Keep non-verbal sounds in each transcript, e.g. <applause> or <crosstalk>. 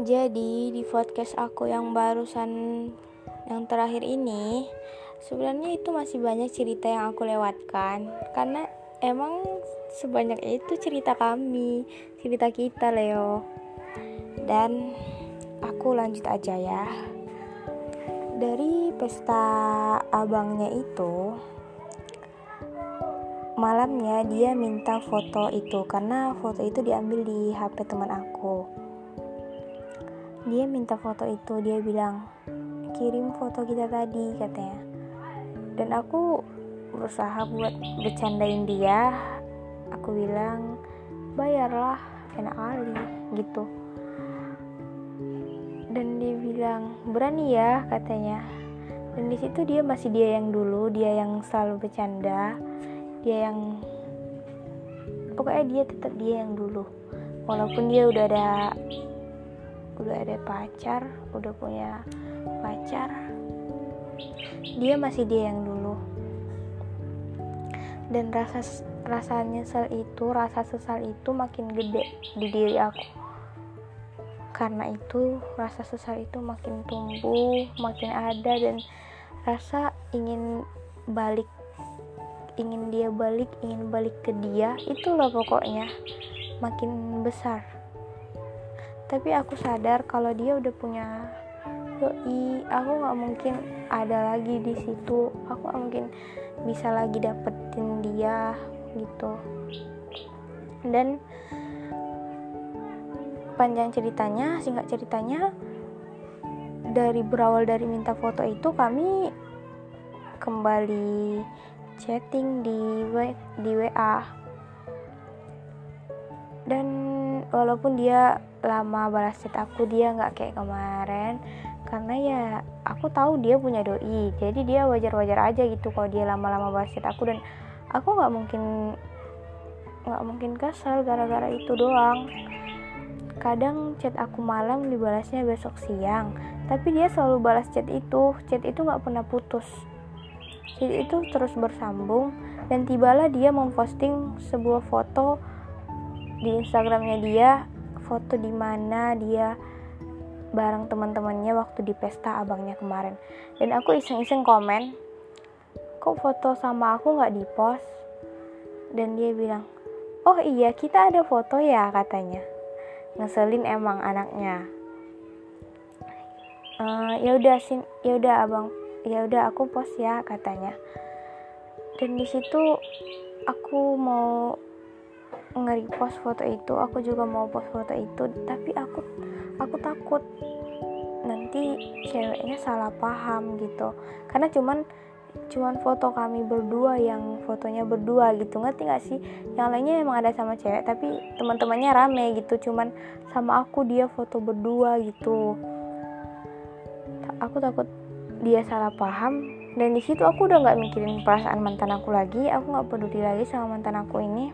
Jadi di podcast aku yang barusan yang terakhir ini sebenarnya itu masih banyak cerita yang aku lewatkan karena emang sebanyak itu cerita kami, cerita kita Leo. Dan aku lanjut aja ya. Dari pesta abangnya itu malamnya dia minta foto itu karena foto itu diambil di HP teman aku dia minta foto itu dia bilang kirim foto kita tadi katanya. Dan aku berusaha buat bercandain dia. Aku bilang bayarlah enak kali gitu. Dan dia bilang berani ya katanya. Dan di situ dia masih dia yang dulu dia yang selalu bercanda. Dia yang pokoknya dia tetap dia yang dulu. Walaupun dia udah ada udah ada pacar udah punya pacar dia masih dia yang dulu. Dan rasa rasa nyesel itu rasa sesal itu makin gede di diri aku. Karena itu rasa sesal itu makin tumbuh makin ada dan rasa ingin balik ingin dia balik ingin balik ke dia itulah pokoknya makin besar tapi aku sadar kalau dia udah punya doi aku nggak mungkin ada lagi di situ. Aku gak mungkin bisa lagi dapetin dia gitu. Dan panjang ceritanya singkat ceritanya dari berawal dari minta foto itu kami kembali chatting di w, di WA dan walaupun dia lama balas chat aku dia nggak kayak kemarin. Karena ya aku tahu dia punya doi. Jadi dia wajar-wajar aja gitu kalau dia lama-lama balas chat aku. Dan aku nggak mungkin nggak mungkin kesal gara-gara itu doang. Kadang chat aku malam dibalasnya besok siang. Tapi dia selalu balas chat itu. Chat itu nggak pernah putus. Chat itu terus bersambung. Dan tibalah dia memposting sebuah foto di instagramnya dia foto di mana dia bareng teman-temannya waktu di pesta abangnya kemarin. Dan aku iseng-iseng komen kok foto sama aku nggak di post dan dia bilang oh iya kita ada foto ya katanya. Ngeselin emang anaknya. Uh, ya udah sin ya udah abang ya udah aku post ya katanya. Dan di situ aku mau nge-repost foto itu aku juga mau post foto itu tapi aku aku takut nanti ceweknya salah paham gitu. Karena cuman cuman foto kami berdua yang fotonya berdua gitu ngerti gak sih? Yang lainnya emang ada sama cewek tapi teman-temannya rame gitu cuman sama aku dia foto berdua gitu. Aku takut dia salah paham dan di situ aku udah nggak mikirin perasaan mantan aku lagi aku nggak peduli lagi sama mantan aku ini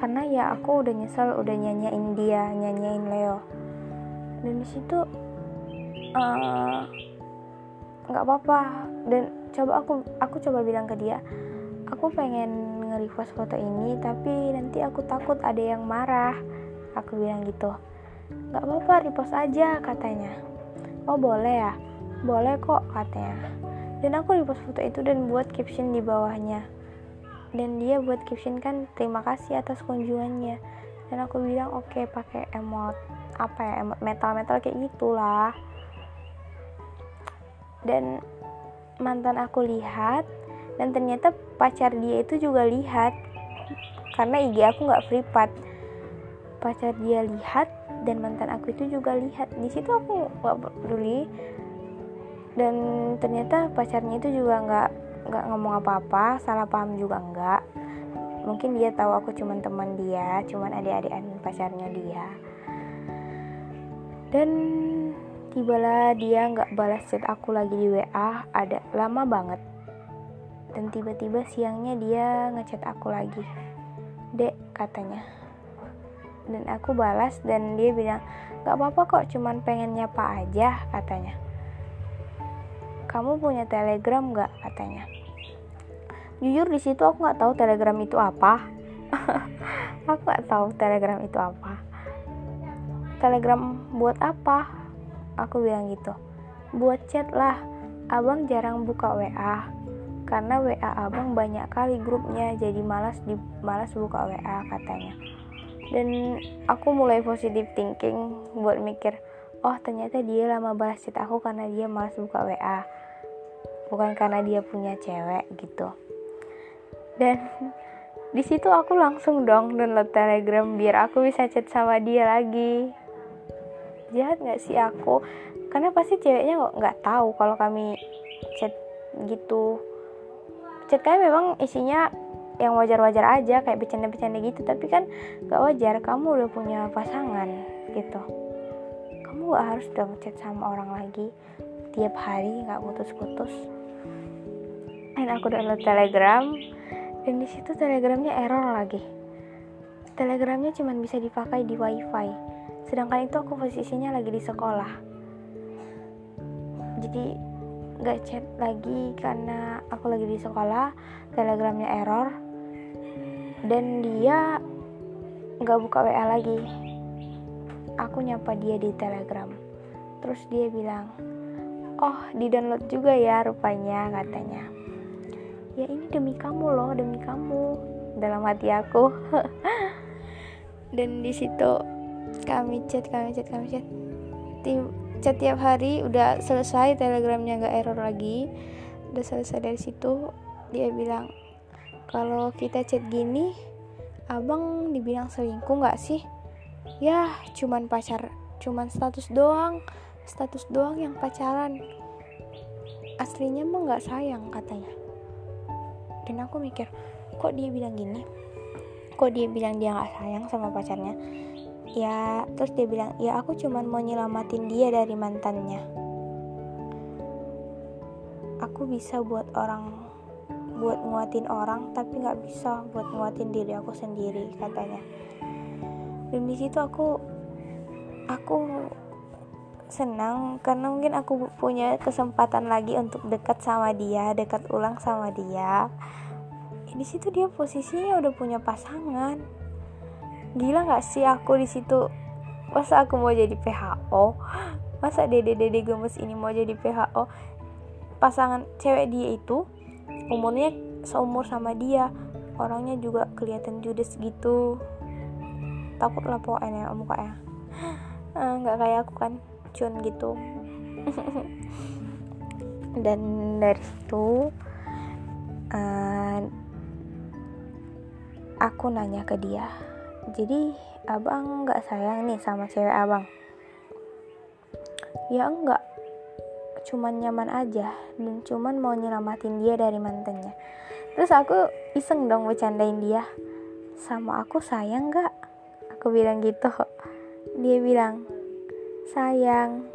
karena ya aku udah nyesel udah nyanyain dia nyanyain Leo. Dan di situ eh, nggak uh, apa-apa. Dan coba aku aku coba bilang ke dia aku pengen nge-repost foto ini tapi nanti aku takut ada yang marah. Aku bilang gitu. Nggak apa-apa repost aja katanya. Oh boleh ya? Boleh kok katanya. Dan aku repost foto itu dan buat caption di bawahnya dan dia buat caption kan terima kasih atas kunjungannya. Dan aku bilang oke okay, pakai emot apa ya emot metal metal kayak gitulah. Dan mantan aku lihat dan ternyata pacar dia itu juga lihat. Karena IG aku nggak part. Pacar dia lihat dan mantan aku itu juga lihat. Di situ aku nggak peduli. Dan ternyata pacarnya itu juga nggak nggak ngomong apa-apa salah paham juga enggak mungkin dia tahu aku cuman teman dia cuman adik-adikan pacarnya dia. Dan tibalah dia nggak balas chat aku lagi di WA ada lama banget. Dan tiba-tiba siangnya dia ngechat aku lagi. Dek katanya. Dan aku balas dan dia bilang nggak apa-apa kok cuman pengen nyapa aja katanya. Kamu punya telegram nggak? katanya jujur di situ aku nggak tahu telegram itu apa. <laughs> Aku nggak tahu telegram itu apa. Telegram buat apa? Aku bilang gitu. Buat chat lah. Abang jarang buka WA karena WA abang banyak kali grupnya jadi malas di malas buka WA katanya. Dan aku mulai positive thinking buat mikir oh ternyata dia lama balas chat aku karena dia malas buka WA bukan karena dia punya cewek gitu dan di situ aku langsung dong download telegram biar aku bisa chat sama dia lagi. Jahat nggak sih aku? Karena pasti ceweknya nggak tahu kalau kami chat gitu. Chat kami memang isinya yang wajar-wajar aja kayak bercanda-bercanda gitu. Tapi kan nggak wajar kamu udah punya pasangan gitu. Kamu gak harus dong chat sama orang lagi. Tiap hari nggak putus-putus. Dan aku download telegram dan di situ telegramnya error lagi. Telegramnya cuma bisa dipakai di wifi. Sedangkan itu aku posisinya lagi di sekolah. Jadi gak chat lagi karena aku lagi di sekolah telegramnya error. Dan dia gak buka WA lagi. Aku nyapa dia di telegram. Terus dia bilang oh di download juga ya rupanya katanya ya ini demi kamu loh demi kamu. Dalam hati aku. <laughs> Dan di situ kami chat kami chat kami chat. Tim, chat tiap hari udah selesai telegramnya nggak error lagi. Udah selesai dari situ. Dia bilang kalau kita chat gini abang dibilang selingkuh nggak sih? Ya cuman pacar cuman status doang. Status doang yang pacaran. Aslinya mah nggak sayang katanya dan aku mikir kok dia bilang gini? Kok dia bilang dia nggak sayang sama pacarnya? Ya terus dia bilang ya aku cuman mau nyelamatin dia dari mantannya. Aku bisa buat orang buat nguatin orang tapi nggak bisa buat nguatin diri aku sendiri katanya. Dan di situ aku aku senang karena mungkin aku punya kesempatan lagi untuk dekat sama dia dekat ulang sama dia. Di situ dia posisinya udah punya pasangan. Gila nggak sih aku di situ? Masa aku mau jadi PHO masa dede dede gemes ini mau jadi PHO pasangan cewek dia itu umurnya seumur sama dia. Orangnya juga kelihatan judes gitu. Takut lah pokoknya mukanya eh, nggak kayak aku kan cun gitu. <laughs> Dan dari situ uh, aku nanya ke dia jadi abang nggak sayang nih sama cewek abang? Ya enggak. Cuman nyaman aja. Dan cuman mau nyelamatin dia dari mantannya. Terus aku iseng dong bercandain dia sama aku sayang nggak? Aku bilang gitu. Dia bilang sayang.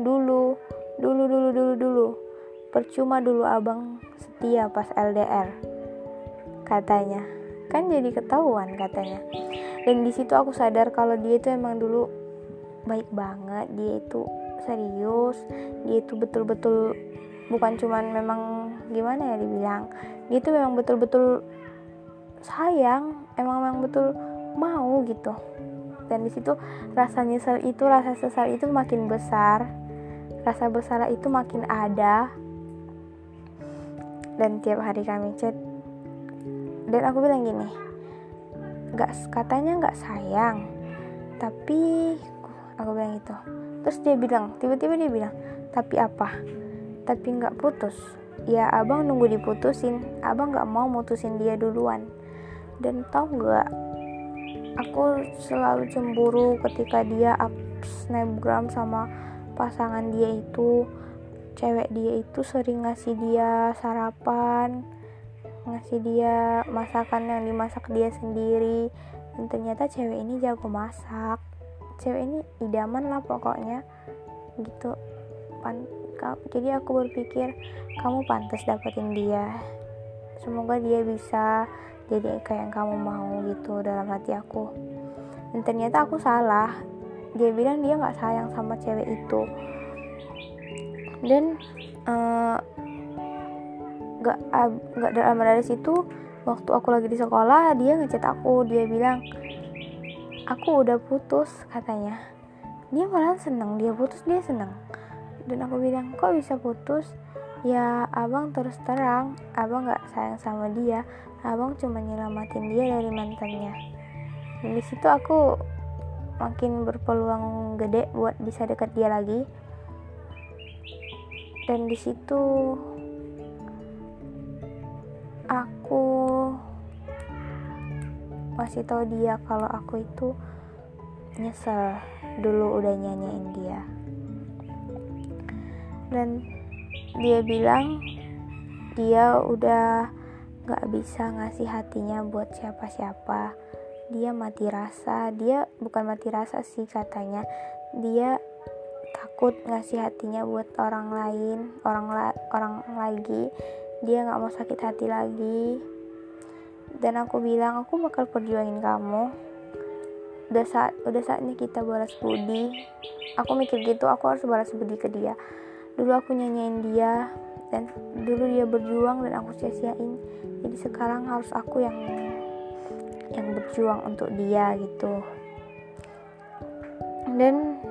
Dulu dulu dulu dulu dulu. Percuma dulu abang setia pas LDR katanya. Kan jadi ketahuan katanya. Dan di situ aku sadar kalau dia itu emang dulu baik banget. Dia itu serius. Dia itu betul-betul bukan cuman memang gimana ya dibilang. Dia itu memang betul-betul sayang. Emang memang betul mau gitu dan di situ rasa nyesel itu rasa sesal itu makin besar. Rasa bersalah itu makin ada. Dan tiap hari kami chat dan aku bilang gini nggak katanya nggak sayang tapi aku bilang itu terus dia bilang tiba-tiba dia bilang tapi apa? Tapi nggak putus. Ya abang nunggu diputusin. Abang nggak mau mutusin dia duluan. Dan tau nggak aku selalu cemburu ketika dia up snapgram sama pasangan dia itu. Cewek dia itu sering ngasih dia sarapan ngasih dia masakan yang dimasak dia sendiri. Dan ternyata cewek ini jago masak. Cewek ini idaman lah pokoknya gitu. Pan jadi aku berpikir kamu pantas dapetin dia. Semoga dia bisa jadi kayak yang kamu mau gitu dalam hati aku. Dan ternyata aku salah. Dia bilang dia nggak sayang sama cewek itu. Dan uh, gak gak dalam dari situ waktu aku lagi di sekolah dia ngechat aku. Dia bilang aku udah putus katanya. Dia malah seneng dia putus dia seneng. Dan aku bilang kok bisa putus ya abang terus terang. Abang nggak sayang sama dia. Abang cuma nyelamatin dia dari mantannya. Dan di situ aku makin berpeluang gede buat bisa dekat dia lagi. Dan di situ aku masih tahu dia kalau aku itu nyesel dulu udah nyanyiin dia. Dan dia bilang dia udah gak bisa ngasih hatinya buat siapa-siapa. Dia mati rasa. Dia bukan mati rasa sih katanya. Dia takut ngasih hatinya buat orang lain orang la orang lagi. Dia nggak mau sakit hati lagi. Dan aku bilang aku bakal perjuangin kamu. Udah saat udah saatnya kita balas budi. Aku mikir gitu aku harus balas budi ke dia dulu aku nyanyiin dia dan dulu dia berjuang dan aku sia-siain. Jadi sekarang harus aku yang yang berjuang untuk dia gitu. Dan